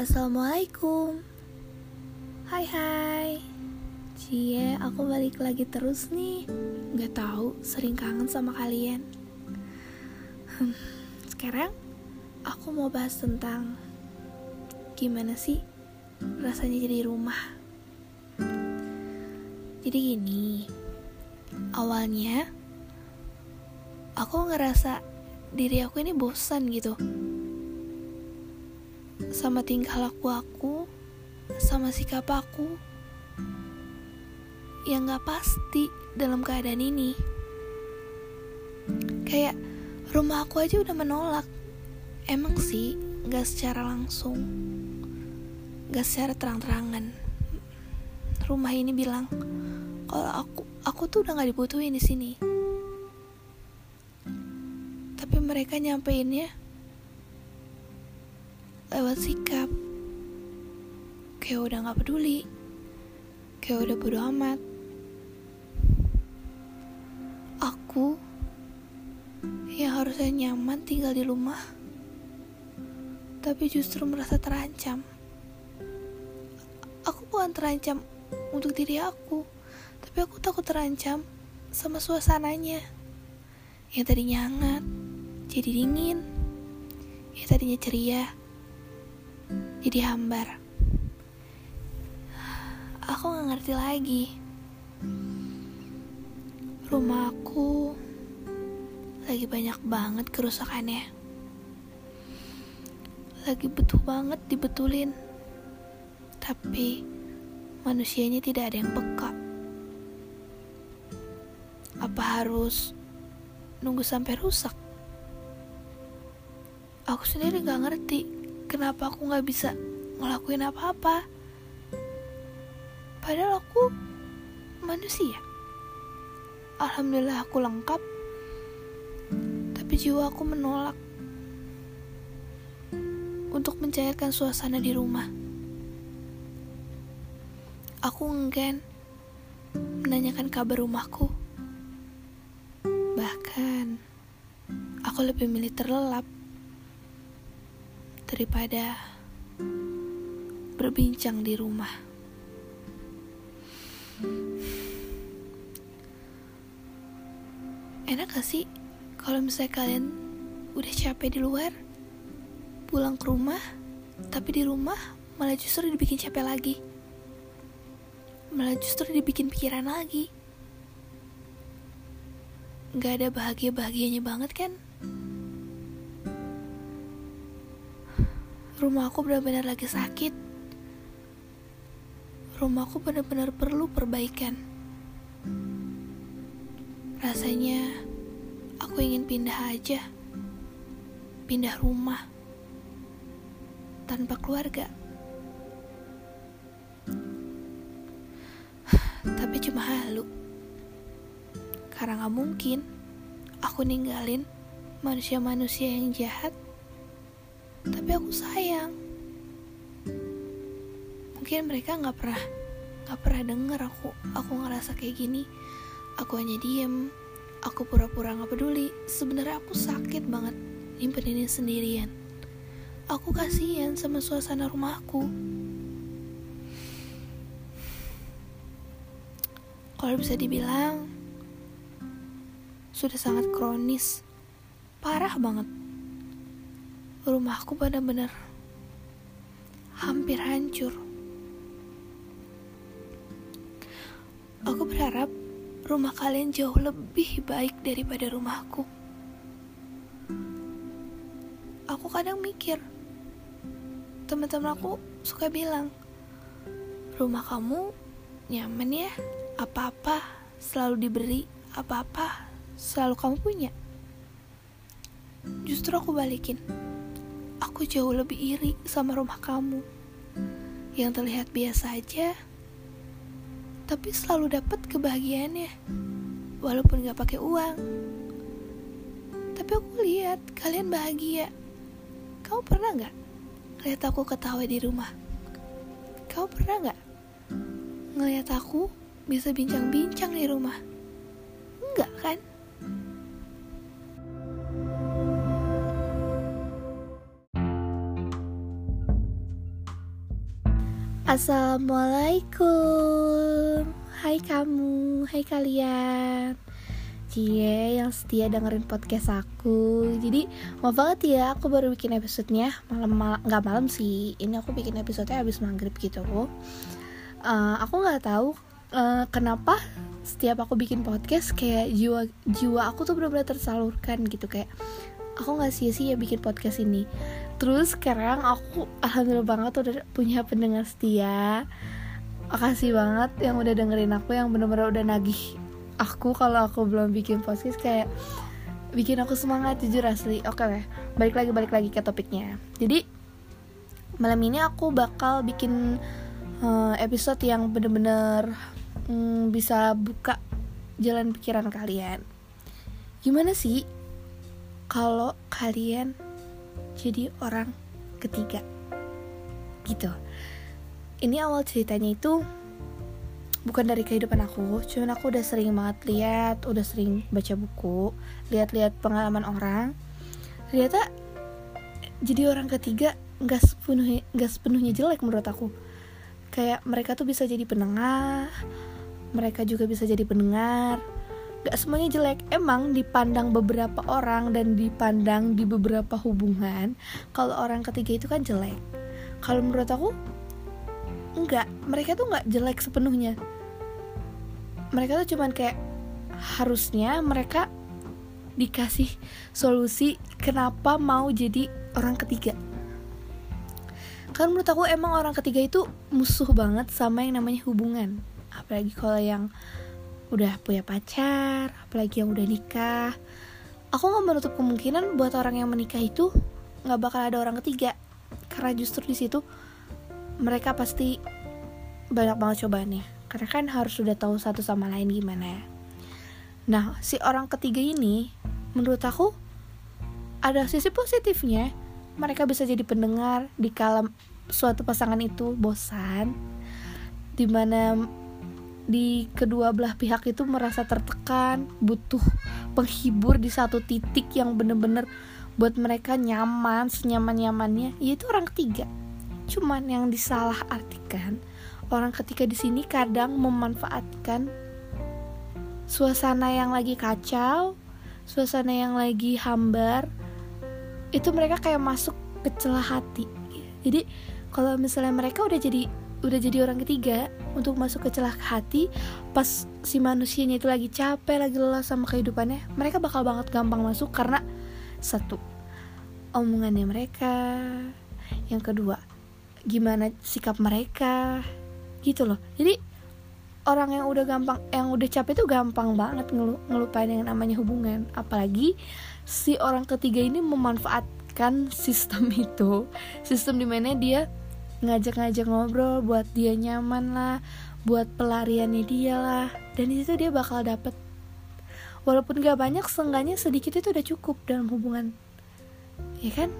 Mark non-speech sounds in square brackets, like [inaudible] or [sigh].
Assalamualaikum. Hai hai. Cie, aku balik lagi terus nih. Gak tahu, sering kangen sama kalian. Hmm, Sekarang Aku mau bahas tentang Gimana sih Rasanya jadi rumah. Jadi gini Awalnya Aku ngerasa Diri aku ini bosan gitu sama tingkah laku aku, sama sikap aku yang gak pasti dalam keadaan ini. Kayak rumah aku aja udah menolak. Emang sih gak secara langsung, gak secara terang-terangan. Rumah ini bilang kalau aku aku tuh udah gak dibutuhin di sini. Tapi mereka nyampeinnya lewat sikap. Kayak udah gak peduli. Kayak udah bodo amat. Aku yang harusnya nyaman tinggal di rumah. Tapi justru merasa terancam. Aku bukan terancam untuk diri aku tapi aku takut terancam sama suasananya. Yang tadinya hangat jadi dingin. Yang tadinya ceria jadi hambar. Aku gak ngerti lagi. Rumah aku lagi banyak banget kerusakannya. Lagi butuh banget dibetulin. Tapi manusianya tidak ada yang peka. Apa harus nunggu sampai rusak? Aku sendiri gak ngerti kenapa aku nggak bisa ngelakuin apa-apa? Padahal aku manusia. Alhamdulillah aku lengkap. Tapi jiwa aku menolak untuk mencairkan suasana di rumah. Aku enggan menanyakan kabar rumahku. Bahkan aku lebih milih terlelap daripada berbincang di rumah. Enak gak sih kalau misalnya kalian udah capek di luar, pulang ke rumah, tapi di rumah malah justru dibikin capek lagi. Malah justru dibikin pikiran lagi. Gak ada bahagia-bahagianya banget kan? Rumahku benar-benar lagi sakit. Rumahku benar-benar perlu perbaikan. Rasanya aku ingin pindah aja. Pindah rumah. Tanpa keluarga. Tapi cuma halu. Karena gak mungkin aku ninggalin manusia-manusia yang jahat tapi aku sayang. Mungkin mereka nggak pernah nggak pernah denger aku aku ngerasa kayak gini. Aku hanya diem aku pura-pura nggak peduli. Sebenarnya aku sakit banget nyimpen ini sendirian. Aku kasihan sama suasana rumahku kalau bisa dibilang sudah sangat kronis. Parah banget rumahku benar-benar hampir hancur. Aku berharap rumah kalian jauh lebih baik daripada rumahku. Aku kadang mikir, teman-teman aku suka bilang, rumah kamu nyaman ya, apa-apa selalu diberi, apa-apa selalu kamu punya. Justru aku balikin, aku jauh lebih iri sama rumah kamu. Yang terlihat biasa aja tapi selalu dapat kebahagiaannya walaupun gak pakai uang. Tapi aku lihat kalian bahagia. Kamu pernah nggak lihat aku ketawa di rumah? Kamu pernah nggak ngelihat aku bisa bincang-bincang di rumah? Enggak kan Assalamualaikum. Hai kamu, hai kalian. Cie yang setia dengerin podcast aku. Jadi maaf banget ya aku baru bikin episodenya. Malam mal nggak malam sih. Ini aku bikin episodenya habis maghrib gitu. Uh, Aku nggak tahu uh, kenapa setiap aku bikin podcast kayak jiwa jiwa aku tuh benar-benar tersalurkan gitu. Kayak aku nggak sia-sia bikin podcast ini. Terus sekarang aku alhamdulillah banget udah punya pendengar setia. Makasih banget yang udah dengerin aku yang bener-bener udah nagih aku kalau aku belum bikin podcast kayak bikin aku semangat jujur asli. Oke okay, balik lagi balik lagi ke topiknya. Jadi malam ini aku bakal bikin uh, episode yang bener-bener um, bisa buka jalan pikiran kalian. Gimana sih kalau kalian jadi orang ketiga. Gitu. Ini awal ceritanya itu bukan dari kehidupan aku cuman aku udah sering banget lihat udah sering baca buku lihat-lihat pengalaman orang. Ternyata jadi orang ketiga nggak sepenuhnya nggak sepenuhnya jelek menurut aku. Kayak mereka tuh bisa jadi penengah mereka juga bisa jadi pendengar gak semuanya jelek. Emang dipandang beberapa orang dan dipandang di beberapa hubungan kalau orang ketiga itu kan jelek. Kalau menurut aku enggak. Mereka tuh nggak jelek sepenuhnya. Mereka tuh cuman kayak harusnya mereka dikasih solusi kenapa mau jadi orang ketiga. Kan menurut aku emang orang ketiga itu musuh banget sama yang namanya hubungan. Apalagi kalau yang udah punya pacar apalagi yang udah nikah. Aku nggak menutup kemungkinan buat orang yang menikah itu nggak bakal ada orang ketiga. Karena justru di situ mereka pasti banyak banget cobaannya. Karena kan harus sudah tahu satu sama lain gimana ya. Nah si orang ketiga ini menurut aku ada sisi positifnya. Mereka bisa jadi pendengar di kala suatu pasangan itu bosan. Di mana di kedua belah pihak itu merasa tertekan, butuh penghibur di satu titik yang bener-bener buat mereka nyaman, senyaman-nyamannya, yaitu orang ketiga. Cuman yang disalah artikan, orang ketiga di sini kadang memanfaatkan suasana yang lagi kacau, suasana yang lagi hambar, itu mereka kayak masuk ke celah hati. Jadi kalau misalnya mereka udah jadi udah jadi orang ketiga untuk masuk ke celah hati pas si manusianya itu lagi capek lagi lelah sama kehidupannya mereka bakal banget gampang masuk karena satu omongannya mereka yang kedua gimana sikap mereka gitu loh. Jadi orang yang udah gampang yang udah capek tuh gampang banget ngelu ngelupain yang namanya hubungan. Apalagi si orang ketiga ini memanfaatkan [laughs] sistem itu sistem di mana dia ngajak-ngajak ngobrol buat dia nyaman lah buat pelariannya dia lah. Dan di situ dia bakal dapet. Walaupun gak banyak seenggaknya sedikit itu udah cukup dalam hubungan. Ya kan